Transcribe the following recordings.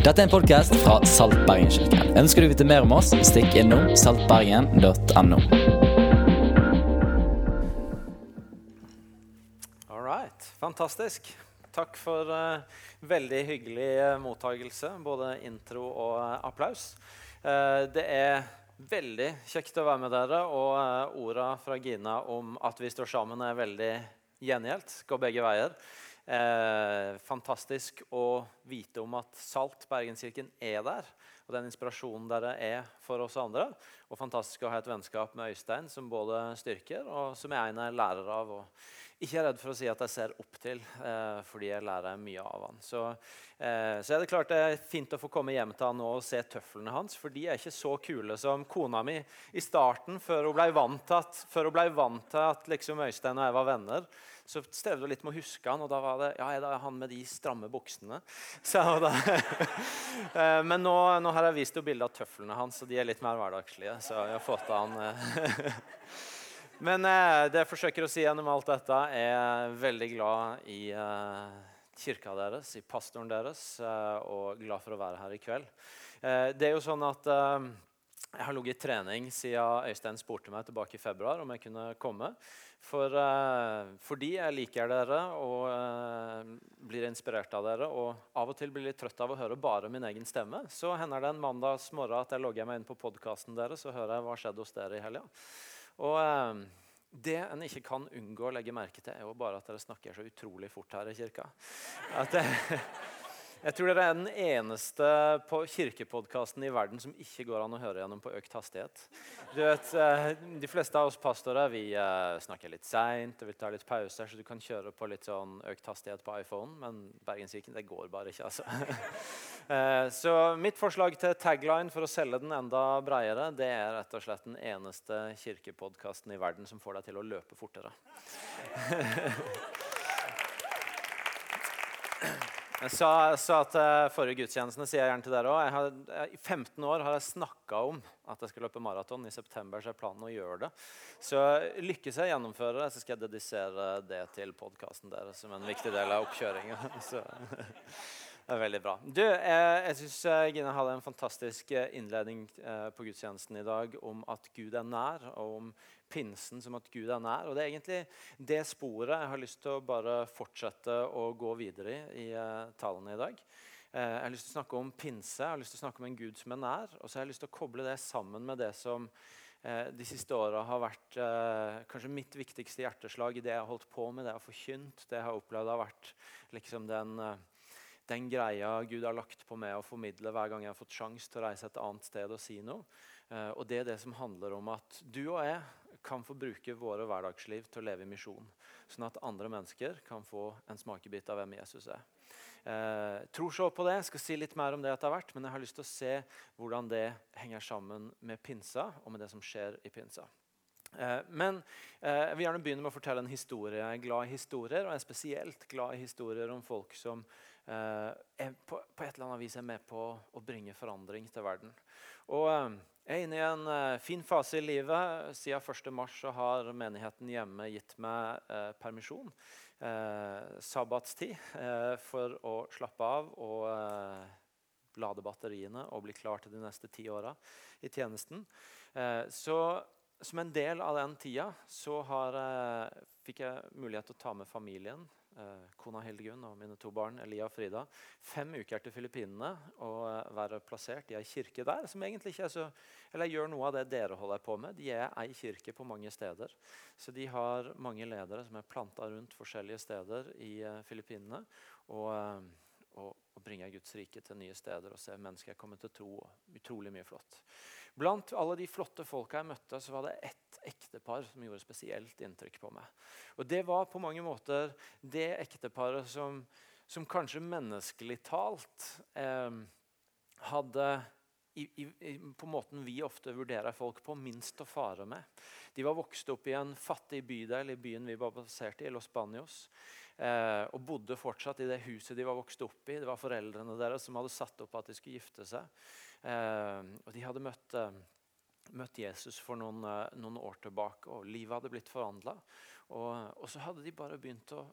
Dette er en podkast fra Salt Bergen-kirken. Ønsker du å vite mer om oss, stikk innom saltbergen.no. All right. Fantastisk. Takk for uh, veldig hyggelig uh, mottagelse, både intro og uh, applaus. det er veldig kjekt å være med dere, og uh, orda fra Gina om at vi står sammen, er veldig gjengjeldt. Går begge veier. Eh, fantastisk å vite om at Salt Bergenskirken er der. Og den inspirasjonen dere er for oss andre. Og fantastisk å ha et vennskap med Øystein som både styrker, og som jeg er lærer av. og ikke er redd for å si at jeg ser opp til, eh, fordi jeg lærer mye av han. Så, eh, så er det klart det er fint å få komme hjem til han nå og se tøflene hans. For de er ikke så kule som kona mi i starten, før hun ble vant til at, ble vant til at liksom Øystein og jeg var venner så strevde hun litt med å huske han, og da var det ja, er det han med de stramme buksene. Så, da, eh, men nå, nå, har jeg vist henne bilde av tøflene hans, og de er litt mer hverdagslige. Så jeg har fått han eh. Men eh, det jeg forsøker å si gjennom alt dette, er veldig glad i kirka deres, i pastoren deres, og glad for å være her i kveld. Det er jo sånn at jeg har ligget i trening siden Øystein spurte meg tilbake i februar om jeg kunne komme. For, uh, fordi jeg liker dere og uh, blir inspirert av dere og av og til blir litt trøtt av å høre bare min egen stemme, så hender det en mandags morgen at jeg logger meg inn på podkasten deres og hører jeg hva skjedde hos dere i helga. Og uh, det en ikke kan unngå å legge merke til, er jo bare at dere snakker så utrolig fort her i kirka. At det, jeg tror dere er den eneste på kirkepodkasten i verden som ikke går an å høre gjennom på økt hastighet. Du Vet, eh, de fleste av oss pastorer vi eh, snakker litt seint og vi tar litt pauser, så du kan kjøre på litt sånn økt hastighet på iPhone, men Bergenskirken det går bare ikke. altså. Eh, så mitt forslag til tagline for å selge den enda bredere, det er rett og slett den eneste kirkepodkasten i verden som får deg til å løpe fortere. Jeg sa, sa til forrige gudstjenestene, sier jeg gjerne til dere også, I 15 år har jeg snakka om at jeg skal løpe maraton. I september så er planen å gjøre det. Så lykkes jeg gjennomføre det, så skal jeg dedisere det til podkasten deres som en viktig del av oppkjøringa. Det er veldig bra. Du, eh, jeg syns Gina hadde en fantastisk eh, innledning på gudstjenesten i dag om at Gud er nær, og om pinsen som at Gud er nær. Og Det er egentlig det sporet jeg har lyst til å bare fortsette å gå videre i i talene i dag. Jeg har lyst til å snakke om pinse, jeg har lyst til å snakke om en Gud som er nær. Og så har jeg lyst til å koble det sammen med det som de siste åra har vært kanskje mitt viktigste hjerteslag i det jeg har holdt på med, det jeg har forkynt. Det jeg har opplevd har vært liksom den den greia Gud har lagt på meg å formidle hver gang jeg har fått sjanse til å reise et annet sted og si noe. Eh, og Det er det som handler om at du og jeg kan få bruke våre hverdagsliv til å leve i misjon. Sånn at andre mennesker kan få en smakebit av hvem Jesus er. Eh, tror så på det. Jeg skal si litt mer om det etter hvert, men jeg har lyst til å se hvordan det henger sammen med pinsa og med det som skjer i pinsa. Eh, men eh, jeg vil gjerne begynne med å fortelle en historie. Jeg er glad i historier, og jeg er spesielt glad i historier om folk som er på, på, et eller annet vis er med på å bringe forandring til verden. Og eh, jeg er inne i en uh, fin fase i livet. Siden 1.3 har menigheten hjemme gitt meg eh, permisjon. Eh, sabbatstid for å slappe av og lade batteriene og bli klar til de neste ti åra i tjenesten. så som en del av den tida så har, fikk jeg mulighet til å ta med familien Eh, kona Hildegunn og mine to barn Elia og Frida fem uker til Filippinene og eh, være plassert i ei kirke der. som egentlig ikke er så, eller gjør noe av det dere holder på med. De er ei kirke på mange steder. Så de har mange ledere som er planta rundt forskjellige steder i uh, Filippinene. Og, og, og bringer Guds rike til nye steder og ser mennesker komme til tro. Utrolig mye flott. Blant alle de flotte folka jeg møtte, så var det ett ektepar som gjorde spesielt inntrykk på meg. Og Det var på mange måter det ekteparet som, som kanskje menneskelig talt eh, hadde i, i, på måten vi ofte vurderer folk på, minst å fare med. De var vokst opp i en fattig bydel i byen vi var basert i, Los Baños. Eh, og bodde fortsatt i det huset de var vokst opp i. Det var foreldrene deres som hadde satt opp at de skulle gifte seg. Eh, og de hadde møtt, eh, møtt Jesus for noen, eh, noen, år tilbake, og livet hadde blitt forvandla. Og, og, så hadde de bare begynt å,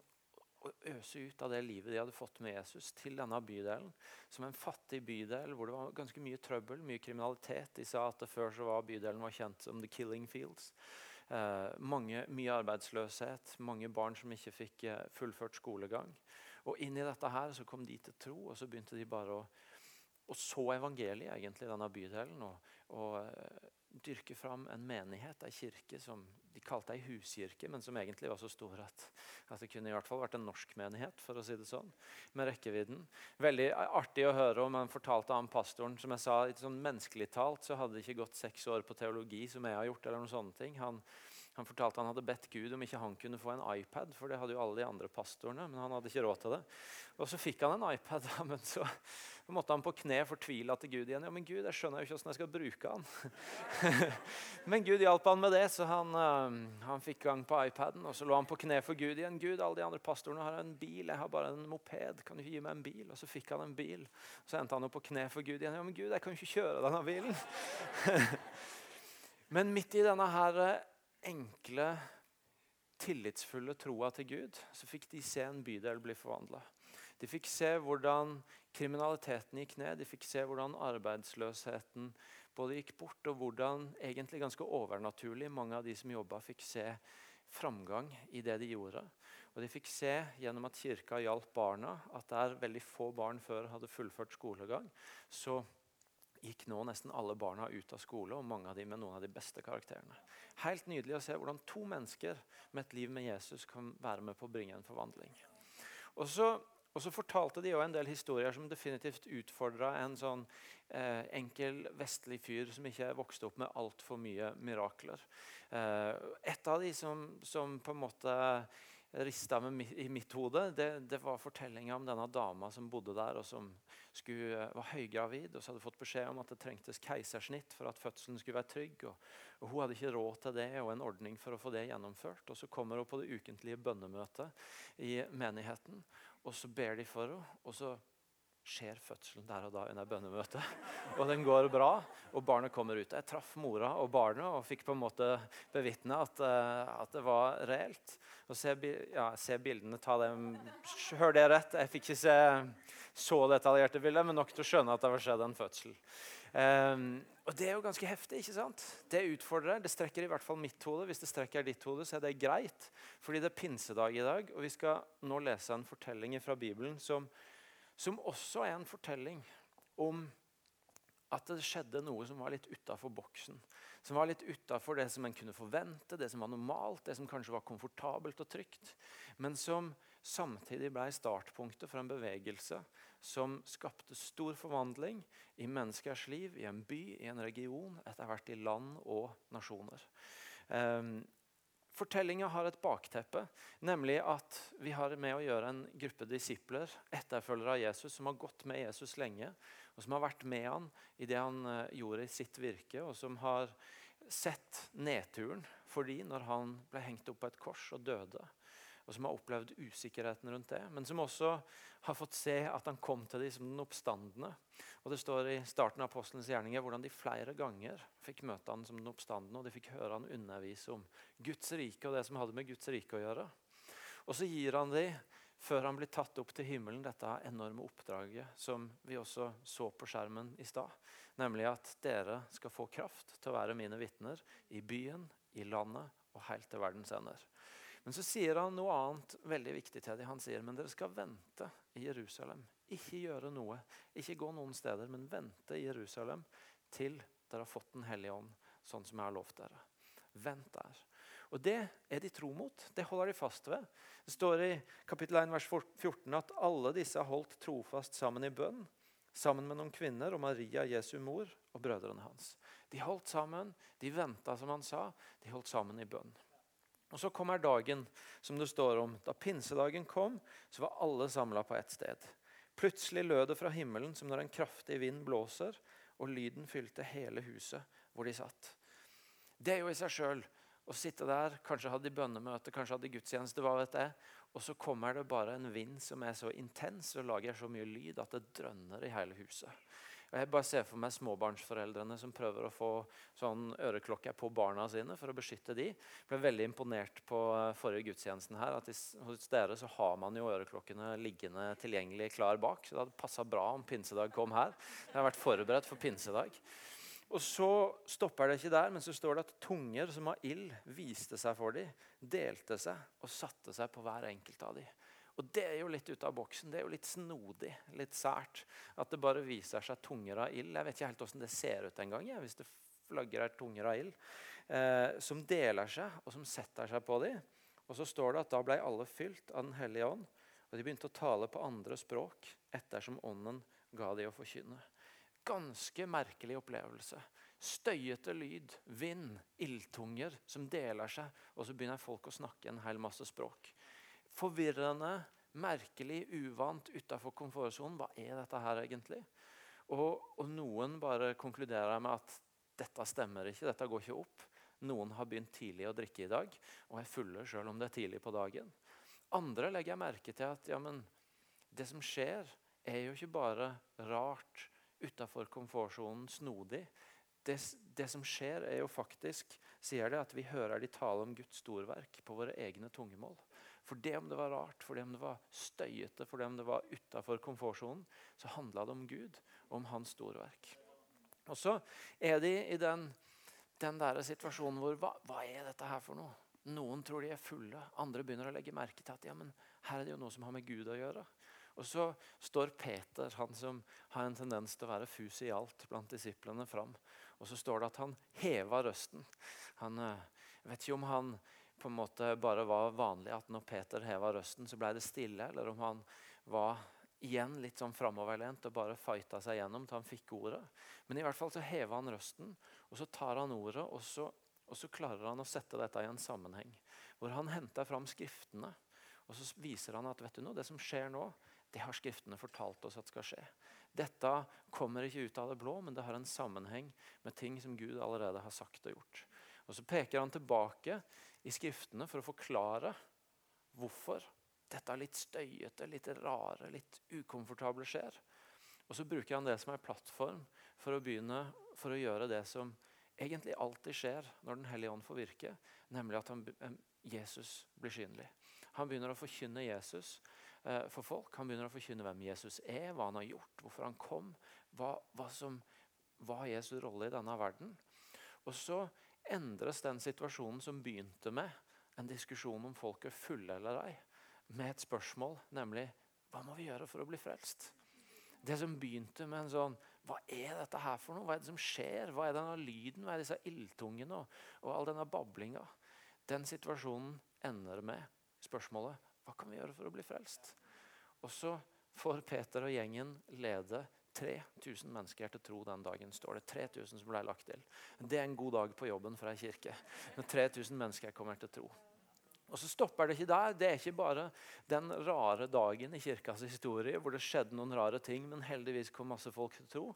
å øse ut av det livet de hadde fått med Jesus, til denne bydelen. Som en fattig bydel hvor det var ganske mye trøbbel, mye kriminalitet. De sa at før så var bydelen var kjent som The Killing Fields. Eh, mange, mye arbeidsløshet, mange barn som ikke fikk eh, fullført skolegang. Og inn i dette her så kom de til tro, og så begynte de bare å, å så evangeliet egentlig i denne bydelen. Og, og uh, dyrke fram en menighet, en kirke som de kalte ei huskirke, men som egentlig var så stor at, at, det kunne i hvert fall vært en norsk menighet. for å si det sånn, med rekkevidden. Veldig artig å høre om. Han fortalte han pastoren som jeg sa, sånn Menneskelig talt så hadde det ikke gått seks år på teologi, som jeg har gjort. eller noen sånne ting. Han, han fortalte han hadde bedt Gud om ikke han kunne få en iPad, for det hadde jo alle de andre pastorene. men han hadde ikke råd til det. Og Så fikk han en iPad, men så måtte han på kne fortvile til Gud igjen. Ja, men Gud, jeg skjønner jo ikke hvordan jeg skal bruke han. men Gud hjalp han med det, så han, uh, han fikk gang på iPaden. Og så lå han på kne for Gud igjen. Gud, alle de andre pastorene har en bil, jeg har bare en moped. Kan du ikke gi meg en bil? Og så fikk han en bil. Så endte han opp på kne for Gud igjen. Ja, men Gud, jeg kan jo ikke kjøre denne bilen. men midt i denne her enkle, tillitsfulle troa til Gud, så fikk de se en bydel bli forvandla. De fikk se hvordan kriminaliteten gikk ned, de fikk se hvordan arbeidsløsheten både gikk bort, og hvordan egentlig ganske overnaturlig mange av de som jobba, fikk se framgang i det de gjorde. Og De fikk se gjennom at kirka hjalp barna, at der veldig få barn før hadde fullført skolegang, så gikk nå nesten alle barna ut av skole, og mange av dem med noen av de beste karakterene. Helt nydelig å se hvordan to mennesker med et liv med Jesus kan være med på å bringe en forvandling. Og så, og så fortalte de en del historier som definitivt utfordra en sånn eh, enkel vestlig fyr som ikke vokste opp med altfor mye mirakler. Eh, et av de som, som på en måte rista i mitt hode, det, det var fortellinga om denne dama som bodde der, og som skulle, eh, var høygravid og så hadde fått beskjed om at det trengtes keisersnitt for at fødselen skulle være trygg. Og, og Hun hadde ikke råd til det og en ordning for å få det gjennomført. Og Så kommer hun på det ukentlige bønnemøtet i menigheten, og så ber de for henne. og så skjer fødselen der og da under bønnemøtet. Og den går bra, og barnet kommer ut. Jeg traff mora og barnet og fikk på en måte bevitne at, uh, at det var reelt. Og se, ja, se bildene, ta dem Hør det rett. Jeg fikk ikke se så detaljerte bilder, men nok til å skjønne at det var skjedd en fødsel. Um, og Det er jo ganske heftig. ikke sant? Det utfordrer. Det strekker i hvert fall mitt hode. Hvis det strekker ditt hode, så er det greit. Fordi det er pinsedag i dag, og vi skal nå lese en fortelling fra Bibelen som som også er en fortelling om at det skjedde noe som var litt utafor boksen. Som var litt utafor det som en kunne forvente, det som var normalt, det som kanskje var komfortabelt og trygt. Men som samtidig ble startpunktet for en bevegelse som skapte stor forvandling i menneskers liv, i en by, i en region, etter hvert i land og nasjoner. Um, Fortellinga har et bakteppe, nemlig at vi har med å gjøre en gruppe disipler, etterfølgere av Jesus, som har gått med Jesus lenge, og som har vært med han i det han eh, gjorde i sitt virke, og som har sett nedturen for de når han ble hengt opp på et kors og døde og som har opplevd usikkerheten rundt det, men som også har fått se at han kom til dem som den oppstandende. Og Det står i starten av apostelens gjerninger hvordan de flere ganger fikk møte han som den oppstandende, og de fikk høre han undervise om Guds rike og det som hadde med Guds rike å gjøre. Og så gir han dem, før han blir tatt opp til himmelen, dette enorme oppdraget som vi også så på skjermen i stad. Nemlig at dere skal få kraft til å være mine vitner i byen, i landet og helt til verdens ender. Men så sier han noe annet veldig viktig til dem. Han sier men dere skal vente i Jerusalem. Ikke gjøre noe. Ikke gå noen steder, men vente i Jerusalem til dere har fått Den hellige ånd, sånn som jeg har lovt dere. Vent der. Og Det er de tro mot. Det holder de fast ved. Det står i kapittel 1, vers 14 at alle disse har holdt trofast sammen i bønn. Sammen med noen kvinner og Maria, Jesu mor, og brødrene hans. De holdt sammen, de venta som han sa. De holdt sammen i bønn. Og Så kommer dagen som det står om. Da pinsedagen kom, så var alle samla på ett sted. Plutselig lød det fra himmelen som når en kraftig vind blåser, og lyden fylte hele huset hvor de satt. Det er jo i seg sjøl å sitte der, kanskje hadde de bønnemøte, kanskje hadde de gudstjeneste, hva vet jeg, og så kommer det bare en vind som er så intens og lager så mye lyd at det drønner i hele huset. Og jeg bare ser for meg småbarnsforeldrene som prøver å få sånn øreklokke på barna sine for å beskytte de. Jeg ble veldig imponert på eh, forrige gudstjenesten her, at hos dere så har man jo øreklokkene liggende tilgjengelig klar bak. Så det hadde passa bra om pinsedag kom her. Jeg har vært forberedt for pinsedag. Og Så stopper det ikke der, men så står det at tunger som har ild, viste seg for dem, delte seg og satte seg på hver enkelt av dem. Og Det er jo litt ute av boksen. Det er jo litt snodig, litt sært. At det bare viser seg tunger av ild. Jeg vet ikke helt hvordan det ser ut engang. Ja, hvis det flagrer tunger av ild. Eh, som deler seg, og som setter seg på dem. Og så står det at da ble alle fylt av Den hellige ånd. Og de begynte å tale på andre språk ettersom ånden ga de å forkynne. Ganske merkelig opplevelse. Støyete lyd, vind, ildtunger som deler seg. Og så begynner folk å snakke en hel masse språk forvirrende, merkelig, uvant, utafor komfortsonen. Hva er dette her egentlig? Og, og, noen bare konkluderer med at dette stemmer ikke, dette går ikke opp. Noen har begynt tidlig å drikke i dag og er fulle selv om det er tidlig på dagen. Andre legger jeg merke til at ja, det som skjer, er jo ikke bare rart, utafor komfortsonen, snodig. Det, det, som skjer, er jo faktisk sier det, at vi hører de tale om Guds storverk på våre egne tungemål. For det om det var rart, for det om det var støyete, for det om det var utafor komfortsonen, så handla det om Gud og om hans storverk. Og så er de i den, den der situasjonen hvor hva, hva, er dette her for noe? Noen tror de er fulle, andre begynner å legge merke til at ja, men her er det jo noe som har med Gud å gjøre. Og så står Peter, han som har en tendens til å være fus i alt blant disiplene, fram. Og så står det at han heva røsten. Han, eh, jeg vet ikke om han på en måte bare var vanlig at når Peter heva røsten, så ble det stille, eller om han var igjen litt sånn framoverlent og bare fighta seg gjennom til han fikk ordet. Men i hvert fall så hever han røsten, og så tar han ordet, og så, og så klarer han å sette dette i en sammenheng. Hvor han henter fram Skriftene, og så viser han at vet du noe, det som skjer nå, det har Skriftene fortalt oss at skal skje. Dette kommer ikke ut av det blå, men det har en sammenheng med ting som Gud allerede har sagt og gjort. Og Så peker han tilbake i Skriftene for å forklare hvorfor dette litt støyete, litt rare, litt ukomfortable skjer. Og så bruker han det som en plattform for å begynne for å gjøre det som egentlig alltid skjer når Den hellige ånd får virke, nemlig at han, Jesus blir synlig. Han begynner å forkynne Jesus eh, for folk. Han begynner å forkynne hvem Jesus er, hva han har gjort, hvorfor han kom, hva, hva som var Jesu rolle i denne verden. Og så endres den situasjonen som begynte med en diskusjon om folk er fulle eller ei, med et spørsmål, nemlig hva må vi gjøre for å bli frelst? Det som begynte med en sånn Hva er dette her for noe? Hva er det som skjer? Hva er denne lyden? Hva er disse ildtungene og, og all denne bablinga? Den situasjonen ender med spørsmålet hva kan vi gjøre for å bli frelst? Og så får Peter og gjengen lede 3000 mennesker til tro den dagen, står det. 3000 som ble lagt til. Det er en god dag på jobben for ei kirke. Når 3000 mennesker kommer til tro. Og så stopper det ikke der. Det er ikke bare den rare dagen i kirkas historie hvor det skjedde noen rare ting, men heldigvis kom masse folk til tro.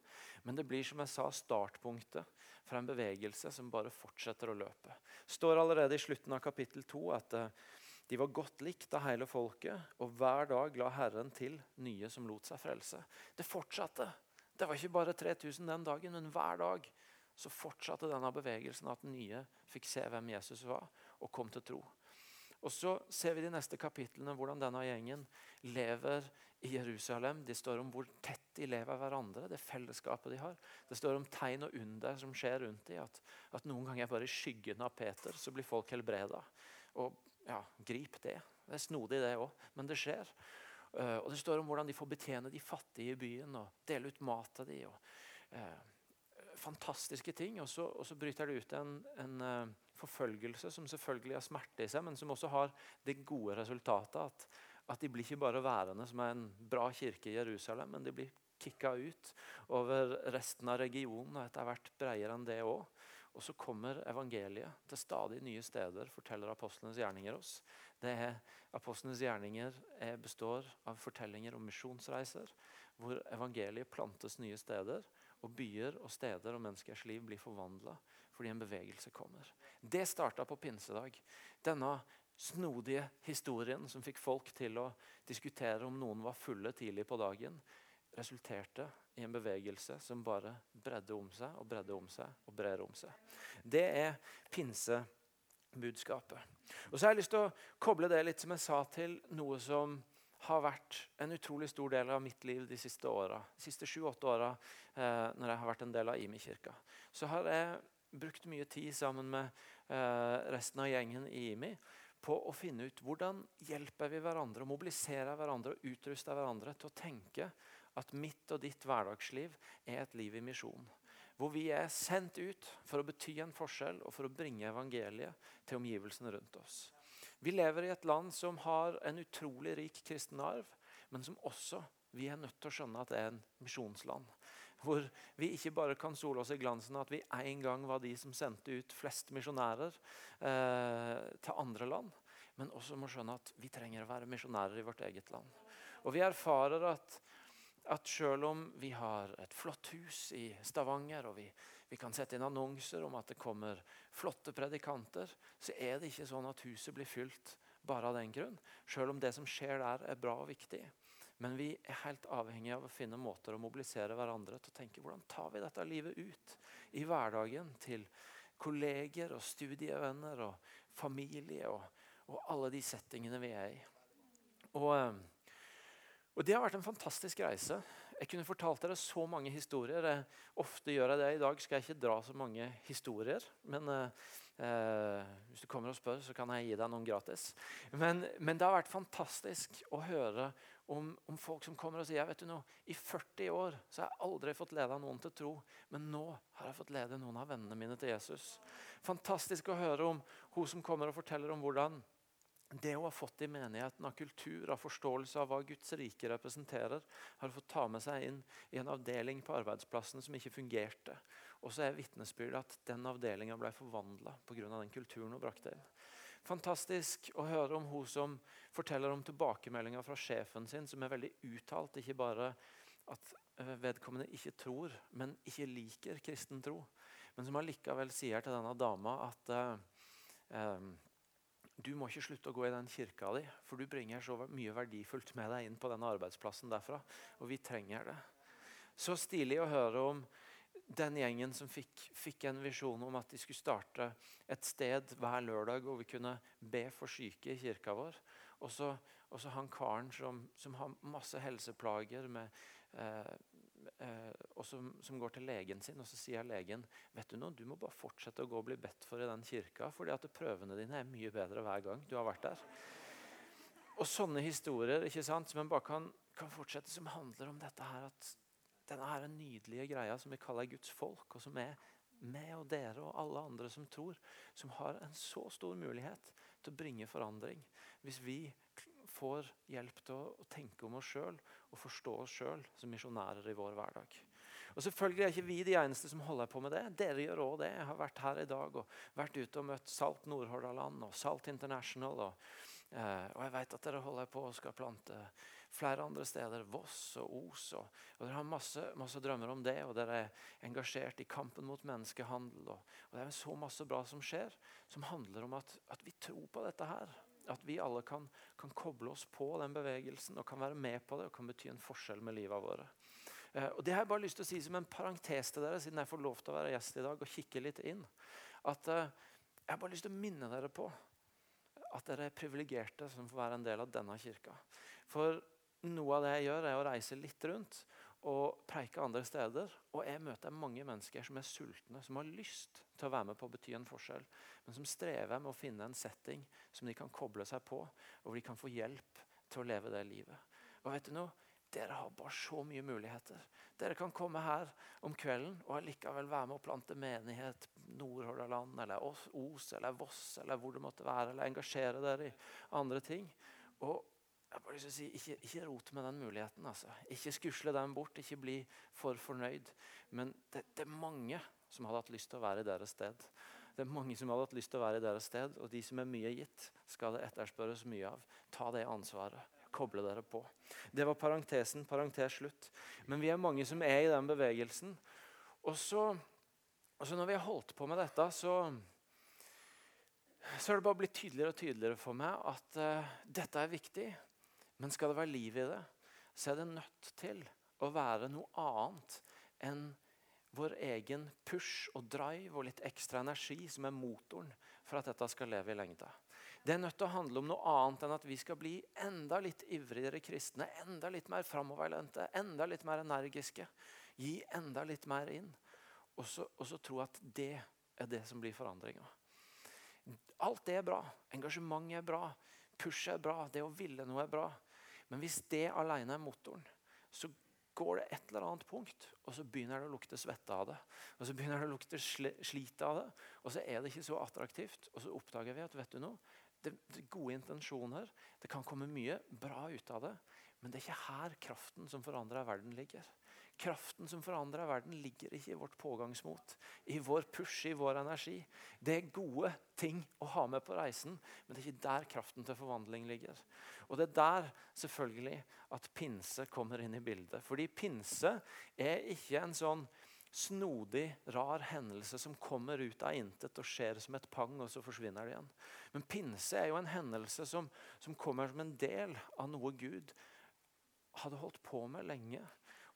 Men det blir som jeg sa, startpunktet for en bevegelse som bare fortsetter å løpe. Står allerede i slutten av kapittel 2 at eh, de var godt likt av hele folket, og hver dag la Herren til nye som lot seg frelse. Det fortsatte. Det var ikke bare 3000 den dagen, men hver dag så fortsatte denne bevegelsen at nye fikk se hvem Jesus var, og kom til tro. Og Så ser vi de neste kapitlene hvordan denne gjengen lever i Jerusalem. De står om hvor tett de lever hverandre, det fellesskapet de har. Det står om tegn og under som skjer rundt dem. At, at noen ganger bare i skyggen av Peter så blir folk helbreda. Og ja, grip det. Det er snodig, det òg, men det skjer. Uh, og Det står om hvordan de får betjene de fattige i byen og dele ut mat til dem. Uh, fantastiske ting. Og så, og så, bryter det ut en, en uh, forfølgelse som selvfølgelig har smerte i seg, men som også har det gode resultatet at, at de blir ikke bare værende som en bra kirke i Jerusalem, men de blir kicka ut over resten av regionen og etter hvert bredere enn det òg. Og så kommer evangeliet til stadig nye steder, forteller apostlenes gjerninger oss. Det er, apostlenes gjerninger er, består av fortellinger om misjonsreiser, hvor evangeliet plantes nye steder, og byer og steder og menneskers liv blir forvandla fordi en bevegelse kommer. Det starta på pinsedag. Denne snodige historien som fikk folk til å diskutere om noen var fulle tidlig på dagen, resulterte i en bevegelse som bare bredde om seg og bredde om seg og brer om seg. Det er pinsebudskapet. Og så har jeg lyst til å koble det litt som jeg sa til noe som har vært en utrolig stor del av mitt liv de siste åra. De siste sju-åtte åra eh, når jeg har vært en del av IMI-kirka. Så har jeg brukt mye tid sammen med eh, resten av gjengen i IMI på å finne ut hvordan hjelper vi hverandre, mobiliserer hverandre og utruster hverandre til å tenke at mitt og ditt hverdagsliv er et liv i misjon. Hvor vi er sendt ut for å bety en forskjell og for å bringe evangeliet til omgivelsene rundt oss. Vi lever i et land som har en utrolig rik kristen arv, men som også vi er nødt til å skjønne at det er en misjonsland. Hvor vi ikke bare kan sole oss i glansen at vi en gang var de som sendte ut flest misjonærer eh, til andre land, men også må skjønne at vi trenger å være misjonærer i vårt eget land. Og vi erfarer at at selv om vi har et flott hus i Stavanger, og vi, vi, kan sette inn annonser om at det kommer flotte predikanter, så er det ikke sånn at huset blir fylt bare av den grunn. Selv om det som skjer der, er bra og viktig. Men vi er helt avhengige av å finne måter å mobilisere hverandre til å tenke hvordan tar vi dette livet ut i hverdagen til kolleger og studievenner og familie og, og alle de settingene vi er i. Og... Og Det har vært en fantastisk reise. Jeg kunne fortalt dere så mange historier. Jeg, ofte gjør jeg det. I dag skal jeg ikke dra så mange historier. Men eh, eh, hvis du kommer og spør, så kan jeg gi deg noen gratis. Men, men det har vært fantastisk å høre om, om, folk som kommer og sier vet du noe, i 40 år så har jeg aldri fått lede noen til tro, men nå har jeg fått lede noen av vennene mine til Jesus. Fantastisk å høre om hun som kommer og forteller om hvordan det hun har fått i menigheten av kultur, av forståelse av hva Guds rike representerer, har fått ta med seg inn i en avdeling på arbeidsplassen som ikke fungerte. Og så er vitnesbyrdet at den avdelinga ble forvandla pga. den kulturen hun brakte inn. Fantastisk å høre om hun som forteller om tilbakemeldinger fra sjefen sin, som er veldig uttalt. Ikke bare at eh, vedkommende ikke tror, men ikke liker kristen tro. Men som allikevel sier til denne dama at uh, um, du må ikke slutte å gå i den kirka di, for du bringer så mye verdifullt med deg inn på den arbeidsplassen derfra. Og vi trenger det. Så stilig å høre om den gjengen som fikk, fikk, en visjon om at de skulle starte et sted hver lørdag hvor vi kunne be for syke i kirka vår. Og så, han karen som, som, har masse helseplager med eh, og som, som, går til legen sin, og så sier legen vet du noe, du må bare fortsette å gå og bli bedt for i den kirka, fordi at prøvene dine er mye bedre hver gang du har vært der. Og sånne historier ikke sant, som en bare kan, kan fortsette, som handler om dette her at denne her nydelige greia som vi kaller Guds folk, og som er meg og dere og alle andre som tror, som har en så stor mulighet til å bringe forandring. Hvis vi får hjelp til å, tenke om oss sjøl og forstå oss sjøl som misjonærer i vår hverdag. Og Selvfølgelig er ikke vi de eneste som holder på med det. Dere gjør også det. Jeg har vært her i dag og vært ute og møtt Salt Nordhordaland og Salt International. Og, eh, og jeg vet at dere holder på og skal plante flere andre steder. Voss og Os. Og, og Dere har masse, masse, drømmer om det, og dere er engasjert i kampen mot menneskehandel. Og, og Det er så masse bra som skjer, som handler om at, at vi tror på dette her. At vi alle kan, kan, koble oss på den bevegelsen og kan være med på det og kan bety en forskjell med livet våre. Eh, og Det har jeg bare lyst til å si som en parentes til dere, siden jeg får lov til å være gjest i dag og kikke litt inn. At eh, Jeg har bare lyst til å minne dere på at dere er privilegerte som får være en del av denne kirka. For noe av det jeg gjør, er å reise litt rundt og preike andre steder. Og jeg møter mange mennesker som er sultne, som har lyst til å være med på å bety en forskjell, men som strever med å finne en setting som de kan koble seg på, og hvor de kan få hjelp til å leve det livet. Og vet du noe? Dere har bare så mye muligheter. Dere kan komme her om kvelden og allikevel være med å plante menighet Nordhordland eller Os eller Voss eller hvor det måtte være, eller engasjere dere i andre ting. Og jeg bare lyst til å si, ikke, ikke rot med den muligheten. altså. Ikke skusle den bort, ikke bli for fornøyd. Men det, det er mange som hadde hatt lyst til å være i deres sted. Det er mange som hadde hatt lyst til å være i deres sted, og de som er mye gitt, skal det etterspørres mye av. Ta det ansvaret. Koble dere på. Det var parentesen. Parentes slutt. Men vi er mange som er i den bevegelsen. Og så, og så når vi har holdt på med dette, så, så har det bare blitt tydeligere og tydeligere for meg at uh, dette er viktig. Men skal det være liv i det, så er det nødt til å være noe annet enn vår egen push og drive og litt ekstra energi som er motoren for at dette skal leve i lengda. Det er nødt til å handle om noe annet enn at vi skal bli enda litt ivrigere kristne, enda litt mer framoverlente, enda litt mer energiske. Gi enda litt mer inn. Og så, og så tro at det er det som blir forandringa. Alt det er bra. Engasjement er bra. Push er bra. Det å ville noe er bra. Men hvis det alene er motoren, så går det et eller annet punkt, og så begynner det å lukte svette av det. Og så begynner det å lukte slit av det, og så er det ikke så attraktivt. Og så oppdager vi at vet du noe, det, det gode intensjoner, det kan komme mye bra ut av det, men det er ikke her kraften som forandrer verden, ligger. Kraften som forandrer verden, ligger ikke i vårt pågangsmot, i vår push, i vår energi. Det er gode ting å ha med på reisen, men det er ikke der kraften til forvandling ligger. Og Det er der selvfølgelig at pinse kommer inn i bildet. Fordi pinse er ikke en sånn snodig, rar hendelse som kommer ut av intet og skjer som et pang, og så forsvinner det igjen. Men pinse er jo en hendelse som, som kommer som en del av noe Gud hadde holdt på med lenge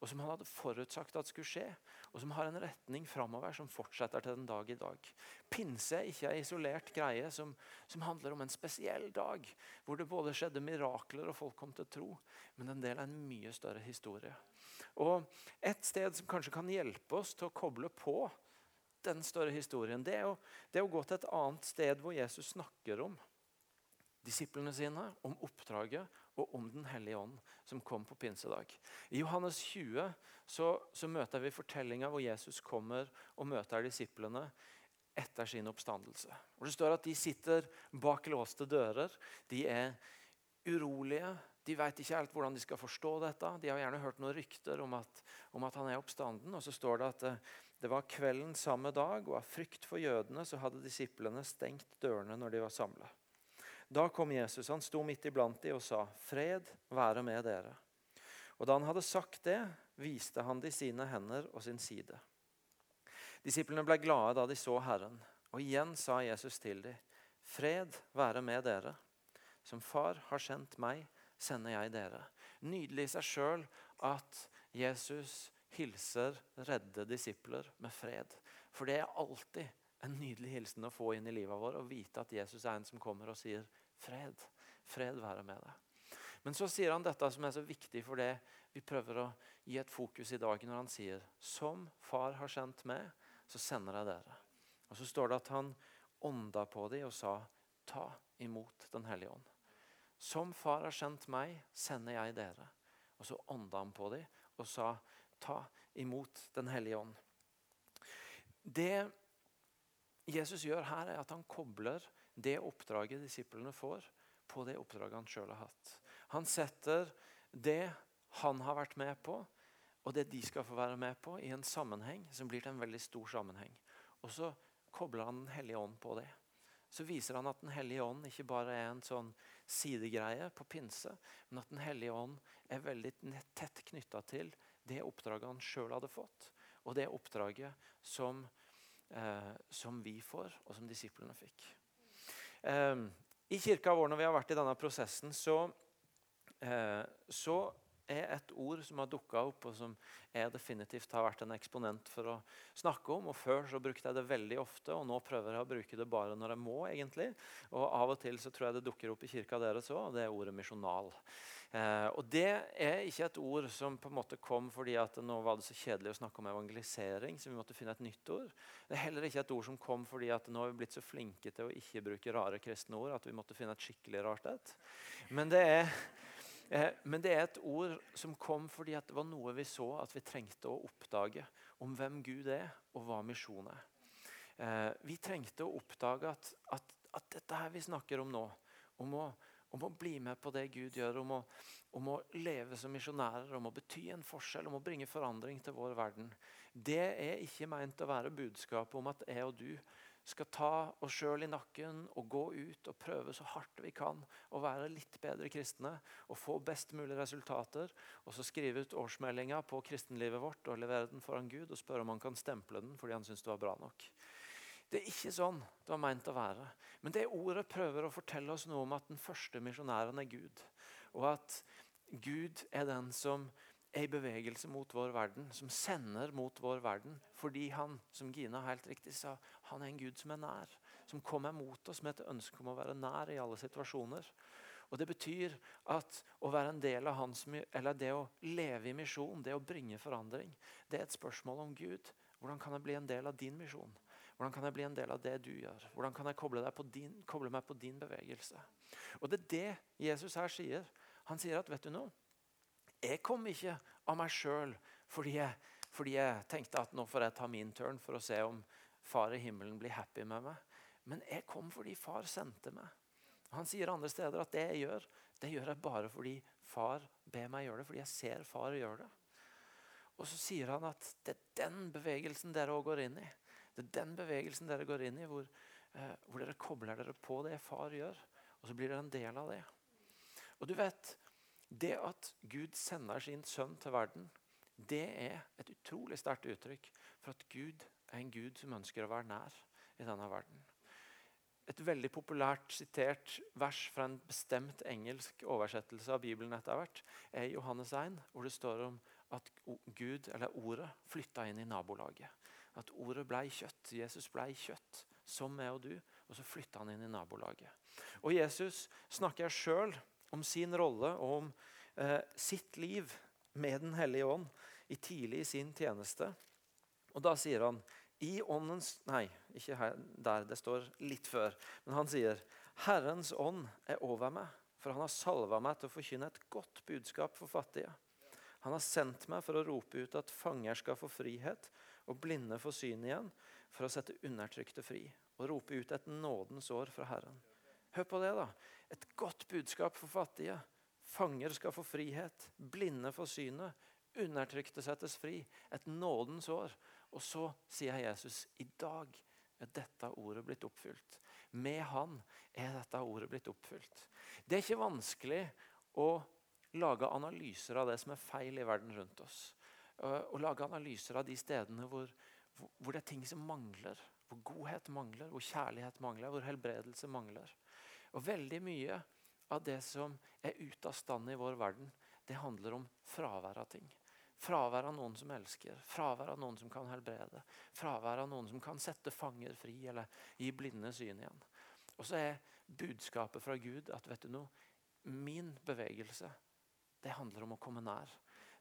og som han hadde forutsagt at skulle skje, og som har en retning framover som fortsetter til den dag i dag. Pinse er ikke en isolert greie som, som, handler om en spesiell dag, hvor det både skjedde mirakler og folk kom til tro, men en del av en mye større historie. Og Et sted som kanskje kan hjelpe oss til å koble på den større historien, det er, å, det er å gå til et annet sted hvor Jesus snakker om disiplene sine, om oppdraget og om Den hellige ånd, som kom på pinsedag. I Johannes 20 så, så møter vi fortellinga hvor Jesus kommer og møter disiplene etter sin oppstandelse. Og Det står at de sitter bak låste dører. De er urolige. De vet ikke helt hvordan de skal forstå dette. De har gjerne hørt noen rykter om at, om at han er oppstanden. Og så står det at det, det var kvelden samme dag, og av frykt for jødene så hadde disiplene stengt dørene når de var samla. Da kom Jesus. Han sto midt iblant dem og sa, 'Fred være med dere.' Og Da han hadde sagt det, viste han de sine hender og sin side. Disiplene ble glade da de så Herren, og igjen sa Jesus til dem, 'Fred være med dere.' Som Far har sendt meg, sender jeg dere. Nydelig i seg sjøl at Jesus hilser redde disipler med fred. For det er alltid en nydelig hilsen å få inn i livet vårt og vite at Jesus er en som kommer og sier fred. Fred være med deg. Men så sier han dette som er så viktig for det vi prøver å gi et fokus i dag, når han sier som far har sendt meg, så sender jeg dere. Og Så står det at han ånda på dem og sa ta imot Den hellige ånd. Som far har sendt meg, sender jeg dere. Og så ånda han på dem og sa ta imot Den hellige ånd. Det Jesus gjør her, er at han kobler det oppdraget disiplene får, på det oppdraget han sjøl har hatt. Han setter det han har vært med på, og det de skal få være med på, i en sammenheng som blir til en veldig stor sammenheng. Og så kobler han Den hellige ånd på det. Så viser han at Den hellige ånd ikke bare er en sånn sidegreie på pinse, men at Den hellige ånd er veldig tett knytta til det oppdraget han sjøl hadde fått, og det oppdraget som eh, som vi får, og som disiplene fikk. Eh, I kirka vår når vi har vært i denne prosessen, så, eh, så er et ord som har dukka opp, og som jeg definitivt har vært en eksponent for å snakke om. og Før så brukte jeg det veldig ofte, og nå prøver jeg å bruke det bare når jeg må. egentlig. Og Av og til så tror jeg det dukker opp i kirka deres òg, og det er ordet misjonal. Eh, og Det er ikke et ord som på en måte kom fordi at nå var det så kjedelig å snakke om evangelisering. så vi måtte finne et nytt ord. Det er heller ikke et ord som kom fordi at nå har vi blitt så flinke til å ikke bruke rare kristne ord at vi måtte finne et skikkelig rart et. Men det er, men det er et ord som kom fordi det var noe vi så at vi trengte å oppdage om hvem Gud er, og hva misjon er. Eh, vi trengte å oppdage at, at, at dette her vi snakker om nå, om å om å bli med på det Gud gjør, om å, om å leve som misjonærer, om å bety en forskjell, om å bringe forandring til vår verden. Det er ikke meint å være budskapet om at jeg og du skal ta oss sjøl i nakken og gå ut og prøve så hardt vi kan å være litt bedre kristne og få best mulig resultater, og så skrive ut årsmeldinga på kristenlivet vårt og levere den foran Gud og spørre om han kan stemple den fordi han syns det var bra nok. Det er ikke sånn det var meint å være. Men det ordet prøver å fortelle oss noe om at den første misjonæren er Gud. Og at Gud er den som er i bevegelse mot vår verden, som sender mot vår verden. Fordi han, som Gina helt riktig sa, han er en Gud som er nær. Som kommer mot oss med et ønske om å være nær i alle situasjoner. Og Det betyr at å være en del av hans, eller det å leve i misjon, det å bringe forandring, det er et spørsmål om Gud. Hvordan kan jeg bli en del av din misjon? Hvordan kan jeg bli en del av det du gjør? Hvordan kan jeg koble, din, koble meg på din bevegelse? Og Det er det Jesus her sier. Han sier at vet du noe? Jeg kom ikke av meg sjøl fordi, fordi, jeg tenkte at nå får jeg ta min turn for å se om far i himmelen blir happy med meg. Men jeg kom fordi far sendte meg. Han sier andre steder at det jeg gjør, det gjør jeg bare fordi far ber meg gjøre det. Fordi jeg ser far gjøre det. Og så sier han at det er den bevegelsen dere òg går inn i. Det er den bevegelsen dere går inn i, hvor, eh, hvor dere kobler dere på det far gjør. Og så blir dere en del av det. Og du vet, det at Gud sender sin sønn til verden, det er et utrolig sterkt uttrykk for at Gud er en Gud som ønsker å være nær i denne verden. Et veldig populært sitert vers fra en bestemt engelsk oversettelse av Bibelen etter hvert er Johannes 1, hvor det står om at Gud, eller ordet, flytta inn i nabolaget. At ordet ble kjøtt. Jesus ble kjøtt, som meg og du. Og så flytta han inn i nabolaget. Og Jesus snakker sjøl om sin rolle og om eh, sitt liv med Den hellige ånd i tidlig i sin tjeneste. Og Da sier han i åndens Nei, ikke her, der. Det står litt før. Men han sier Herrens ånd er over meg, for han har salva meg til å forkynne et godt budskap for fattige. Han har sendt meg for å rope ut at fanger skal få frihet, og blinde få syn igjen, for å sette undertrykte fri. Og rope ut et nådens år fra Herren. Hør på det, da. Et godt budskap for fattige. Fanger skal få frihet, blinde får synet, undertrykte settes fri. Et nådens år. Og så sier Jesus i dag er dette ordet blitt oppfylt. Med Han er dette ordet blitt oppfylt. Det er ikke vanskelig å lage analyser av det som er feil i verden rundt oss. Å lage analyser av de stedene hvor, hvor det er ting som mangler. Hvor godhet mangler, hvor kjærlighet mangler, hvor helbredelse mangler. Og veldig mye av det som er ute av stand i vår verden, det handler om fravær av ting. Fravær av noen som elsker, fravær av noen som kan helbrede. Fravær av noen som kan sette fanger fri eller gi blinde syn igjen. Og så er budskapet fra Gud at vet du noe, min bevegelse det handler om å komme nær.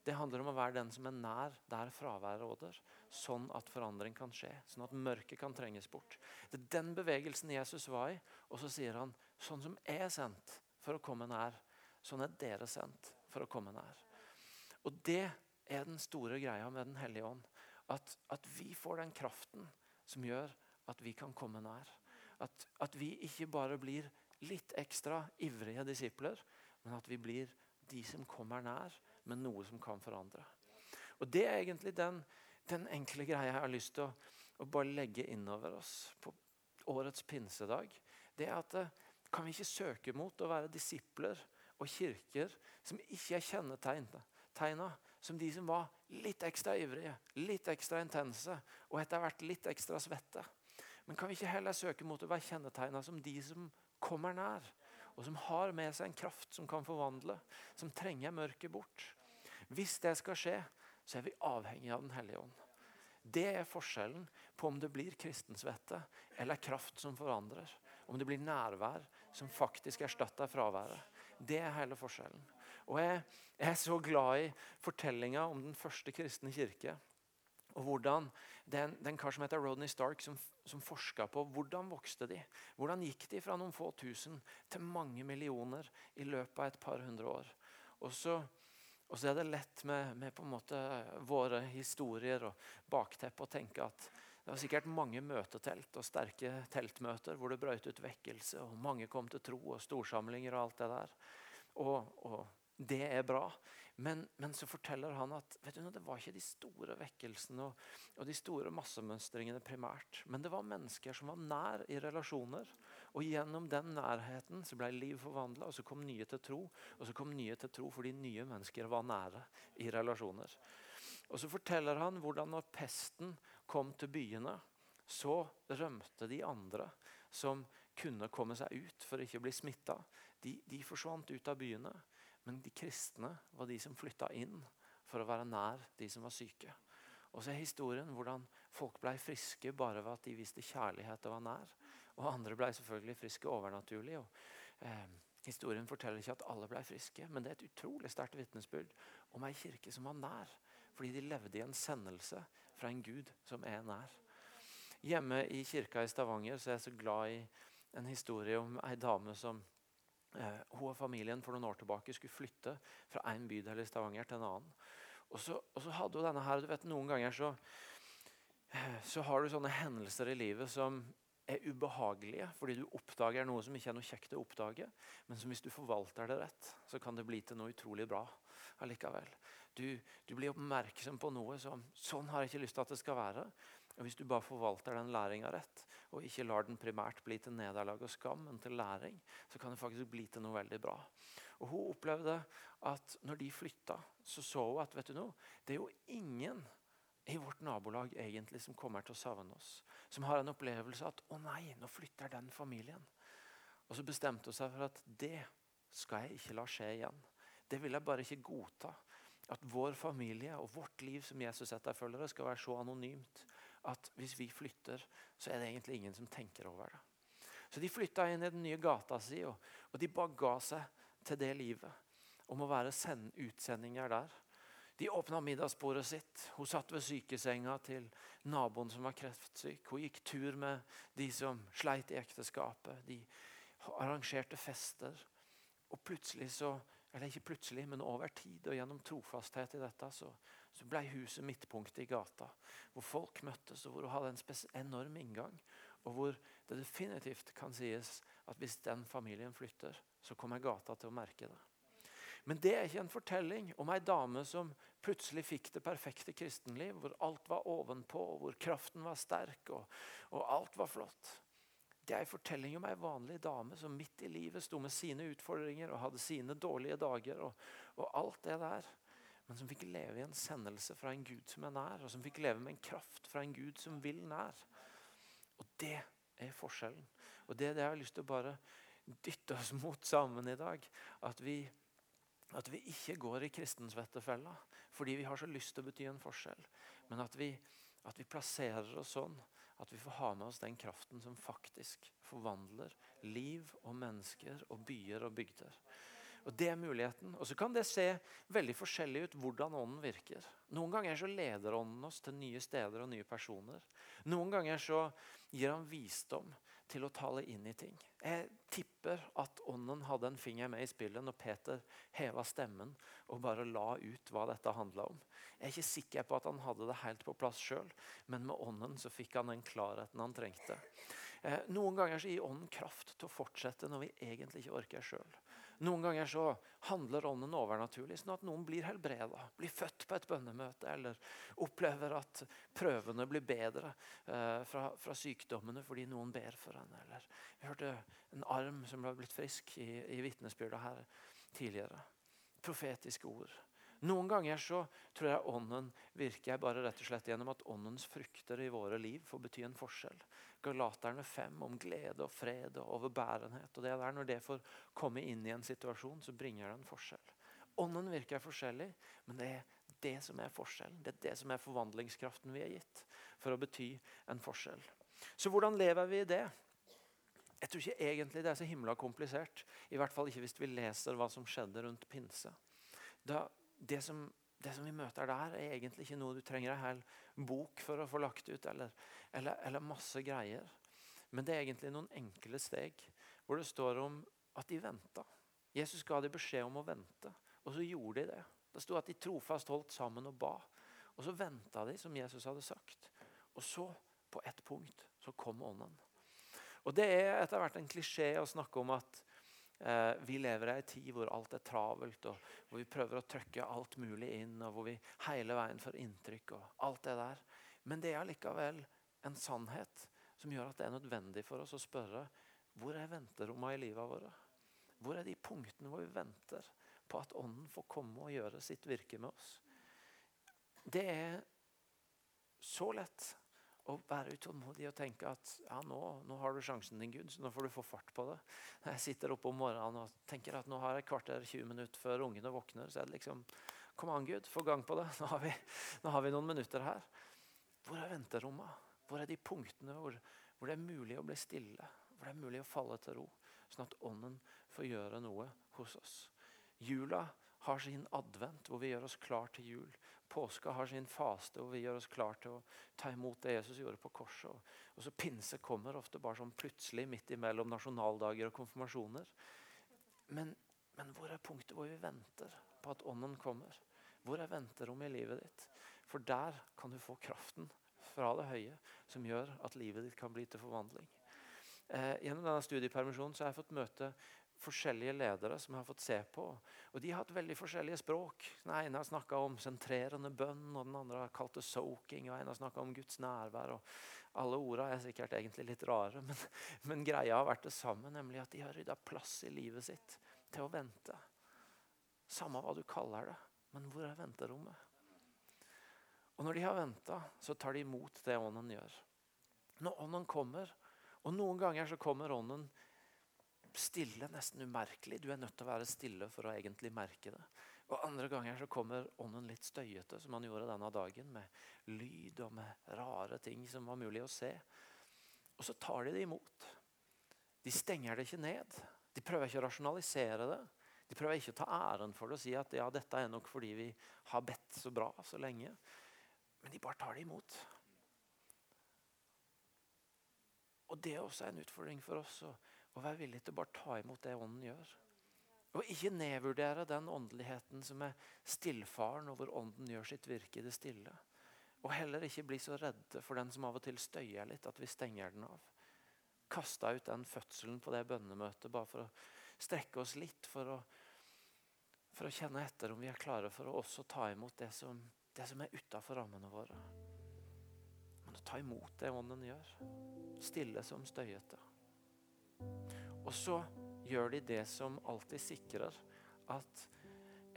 Det handler om å være den som er nær der fraværet råder, sånn at forandring kan skje. Sånn at mørket kan trenges bort. Det er den bevegelsen Jesus var i. Og så sier han sånn som jeg er sendt for å komme nær, sånn er dere sendt for å komme nær. Og det er den store greia med Den hellige ånd. At, at vi får den kraften som gjør at vi kan komme nær. At, at vi ikke bare blir litt ekstra ivrige disipler, men at vi blir de som kommer nær med noe som kan forandre. Og Det er egentlig den, den enkle greia jeg har lyst til å, å bare legge innover oss på årets pinsedag. Det er at eh, Kan vi ikke søke mot å være disipler og kirker som ikke er kjennetegna som de som var litt ekstra ivrige, litt ekstra intense og etter hvert litt ekstra svette? Men kan vi ikke heller søke mot å være kjennetegna som de som kommer nær? og som har med seg en kraft som kan forvandle, som trenger mørket bort. Hvis det skal skje, så er vi avhengig av Den hellige ånd. Det er forskjellen på om det blir kristensvette eller kraft som forandrer. Om det blir nærvær som faktisk erstatter fraværet. Det er hele forskjellen. Og jeg, jeg er så glad i fortellinga om den første kristne kirke. Og hvordan den, er en, det er en kar som heter Rodney Stark, som, som forska på hvordan vokste de. Hvordan gikk de fra noen få tusen til mange millioner i løpet av et par hundre år. Og så, og så er det lett med, med, våre historier og bakteppe å tenke at det var sikkert mange møtetelt og sterke teltmøter hvor det brøt ut vekkelse, og mange kom til tro og storsamlinger og alt det der. Og, og det er bra. Men, men, så forteller han at vet du, det var ikke de store vekkelsene og, og, de store massemønstringene primært. Men det var mennesker som var nær i relasjoner. Og gjennom den nærheten så ble liv forvandla, og så kom nye til tro. Og så kom nye til tro fordi nye mennesker var nære i relasjoner. Og så forteller han hvordan når pesten kom til byene, så rømte de andre som kunne komme seg ut for ikke å bli smitta. De, de forsvant ut av byene. Men de kristne var de som flytta inn for å være nær de som var syke. Og så er historien hvordan folk ble friske bare ved at de viste kjærlighet og var nær. Og andre ble selvfølgelig friske overnaturlig. Og, eh, historien forteller ikke at alle ble friske, men det er et utrolig sterkt vitnesbyrd om ei kirke som var nær. Fordi de levde i en sendelse fra en Gud som er nær. Hjemme i kirka i Stavanger så er jeg så glad i en historie om ei dame som eh, hun og familien for noen år tilbake skulle flytte fra en bydel i Stavanger til en annen. Og så, og så hadde hun denne her, du vet Noen ganger så, eh, så har du sånne hendelser i livet som er ubehagelige fordi du oppdager noe som ikke er noe kjekt å oppdage. Men som hvis du forvalter det rett, så kan det bli til noe utrolig bra allikevel. Du, du blir oppmerksom på noe som sånn har jeg ikke lyst til at det skal være. Og Hvis du bare forvalter den læringa rett, og ikke lar den primært bli til nederlag og skam, men til læring, så kan det faktisk bli til noe veldig bra. Og Hun opplevde at når de flytta, så så hun at vet du noe, det er jo ingen i vårt nabolag egentlig som kommer til å savne oss. Som har en opplevelse at 'å nei, nå flytter den familien'. Og så bestemte hun seg for at det skal jeg ikke la skje igjen. Det vil jeg bare ikke godta. At vår familie og vårt liv som Jesus etterfølgere skal være så anonymt at hvis vi flytter, så er det egentlig ingen som tenker over det. Så De flytta inn i den nye gata si, og, og de bare ga seg til det livet. Om å være utsendinger der. De åpna middagsbordet sitt. Hun satt ved sykesenga til naboen som var kreftsyk. Hun gikk tur med de som sleit i ekteskapet. De arrangerte fester. Og plutselig så, eller ikke plutselig, men over tid og gjennom trofasthet i dette, så, så ble huset midtpunktet i gata. Hvor folk møttes, og hvor hun hadde en enorm inngang. Og hvor det definitivt kan sies at hvis den familien flytter, så kommer gata til å merke det. Men det er ikke en fortelling om ei dame som plutselig fikk det perfekte kristenliv, hvor alt var ovenpå, hvor kraften var sterk og, og alt var flott. Det er en fortelling om ei vanlig dame som midt i livet sto med sine utfordringer og hadde sine dårlige dager og, og alt det der. Men som fikk leve i en sendelse fra en Gud som er nær, og som fikk leve med en kraft fra en Gud som vil nær. Og det er forskjellen. Og det er det jeg har lyst til å bare dytte oss mot sammen i dag. At vi at vi ikke går i kristensvettefella fordi vi har så lyst til å bety en forskjell. Men at vi, at vi plasserer oss sånn at vi får ha med oss den kraften som faktisk forvandler liv og mennesker og byer og bygder. Og Det er muligheten. Og så kan det se veldig forskjellig ut hvordan ånden virker. Noen ganger så leder ånden oss til nye steder og nye personer. Noen ganger så gir han visdom til å tale inn i ting. Jeg tipper at ånden hadde en finger med i spillet når Peter heva stemmen og bare la ut hva dette handla om. Jeg er ikke sikker på at han hadde det helt på plass sjøl, men med ånden så fikk han den klarheten han trengte. Eh, noen ganger så gir ånden kraft til å fortsette når vi egentlig ikke orker sjøl. Noen ganger så handler ånden overnaturlig, sånn at noen blir helbreda, blir født på et bønnemøte eller opplever at prøvene blir bedre eh, fra, fra, sykdommene fordi noen ber for henne. Eller vi hørte en arm som ble blitt frisk i, i vitnesbyrdet her tidligere. Profetiske ord. Noen ganger så tror jeg ånden virker bare rett og slett gjennom at åndens frukter i våre liv får bety en forskjell. Galaterne 5 om glede og fred og overbærenhet. og det der, Når det får komme inn i en situasjon, så bringer det en forskjell. Ånden virker forskjellig, men det er det som er forskjellen. Det er det som er forvandlingskraften vi er gitt for å bety en forskjell. Så hvordan lever vi i det? Jeg tror ikke egentlig det er så himla komplisert. I hvert fall ikke hvis vi leser hva som skjedde rundt pinse. Da det som, det som, vi møter der, er egentlig ikke noe du trenger en hel bok for å få lagt ut, eller, eller, eller, masse greier. Men det er egentlig noen enkle steg hvor det står om at de venta. Jesus ga dem beskjed om å vente, og så gjorde de det. Det sto at de trofast holdt sammen og ba. Og så venta de som Jesus hadde sagt. Og så, på ett punkt, så kom ånden. Og Det er etter hvert en klisjé å snakke om at Eh, vi lever i en tid hvor alt er travelt, og hvor vi prøver å trykke alt mulig inn, og hvor vi hele veien får inntrykk og alt det der. Men det er likevel en sannhet som gjør at det er nødvendig for oss å spørre hvor er venterommene i livet våre? Hvor er de punktene hvor vi venter på at Ånden får komme og gjøre sitt virke med oss? Det er så lett å være utålmodig og tenke at ja, nå, nå, har du sjansen din, Gud, så nå får du få fart på det. Jeg sitter oppe om morgenen og tenker at nå har jeg kvarter 20 minutter før ungene våkner, så er det liksom Kom an, Gud, få gang på det. Nå har vi, nå har vi noen minutter her. Hvor er venterommet? Hvor er de punktene hvor, hvor, det er mulig å bli stille? Hvor det er mulig å falle til ro? Sånn at Ånden får gjøre noe hos oss. Jula har sin advent, hvor vi gjør oss klar til jul. Påska har sin faste, hvor vi gjør oss klar til å ta imot det Jesus gjorde på korset. Og så Pinse kommer ofte bare sånn plutselig midt imellom nasjonaldager og konfirmasjoner. Men, men hvor er punktet hvor vi venter på at Ånden kommer? Hvor er venterommet i livet ditt? For der kan du få kraften fra det høye som gjør at livet ditt kan bli til forvandling. Eh, gjennom denne studiepermisjonen så har jeg fått møte forskjellige ledere som jeg har fått se på. Og De har hatt veldig forskjellige språk. Den ene har snakka om sentrerende bønn, og den andre har kalt det soaking, og en har snakka om Guds nærvær. og Alle orda er sikkert egentlig litt rare, men, men greia har vært det samme, nemlig at de har rydda plass i livet sitt til å vente. Samme hva du kaller det. Men hvor er venterommet? Og når de har venta, så tar de imot det ånden gjør. Når ånden kommer, og noen ganger så kommer ånden stille, nesten umerkelig. Du er nødt til å være stille for å egentlig merke det. Og Andre ganger så kommer ånden litt støyete, som han gjorde denne dagen. Med lyd og med rare ting som var mulig å se. Og så tar de det imot. De stenger det ikke ned. De prøver ikke å rasjonalisere det. De prøver ikke å ta æren for det og si at ja, dette er nok fordi vi har bedt så bra så lenge. Men de bare tar det imot. Og Det er også en utfordring for oss å, å være villig til å bare ta imot det Ånden gjør. Og ikke nedvurdere den åndeligheten som er stillfaren, og hvor Ånden gjør sitt virke i det stille. Og heller ikke bli så redde for den som av og til støyer litt, at vi stenger den av. Kasta ut den fødselen på det bønnemøtet bare for å strekke oss litt for å, for å kjenne etter om vi er klare for å også ta imot det som, det som er utafor rammene våre. Men å ta imot det Ånden gjør. Stille som støyete. Og så gjør de det som alltid sikrer at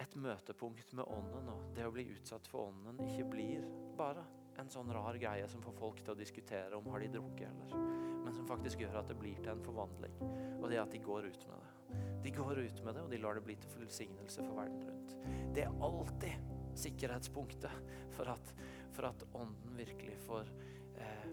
et møtepunkt med Ånden og det å bli utsatt for Ånden ikke blir bare en sånn rar greie som får folk til å diskutere om har de drukket eller men som faktisk gjør at det blir til en forvandling. Og det at de går ut med det. De går ut med det, og de lar det bli til velsignelse for verden rundt. Det er alltid sikkerhetspunktet for at, for at Ånden virkelig får eh,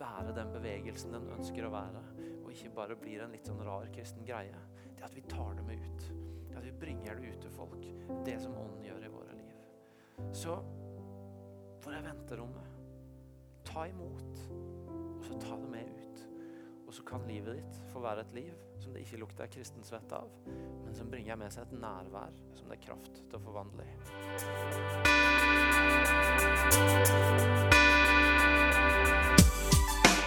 være den bevegelsen den ønsker å være, og ikke bare blir en litt sånn rar kristen greie. Det at vi tar det med ut. Det at vi bringer det ut til folk. Det som Ånden gjør i våre liv. Så hvor er venterommet? Ta imot, og så ta det med ut. Og så kan livet ditt få være et liv som det ikke lukter kristensvett av, men som bringer med seg et nærvær som det er kraft til å forvandle i.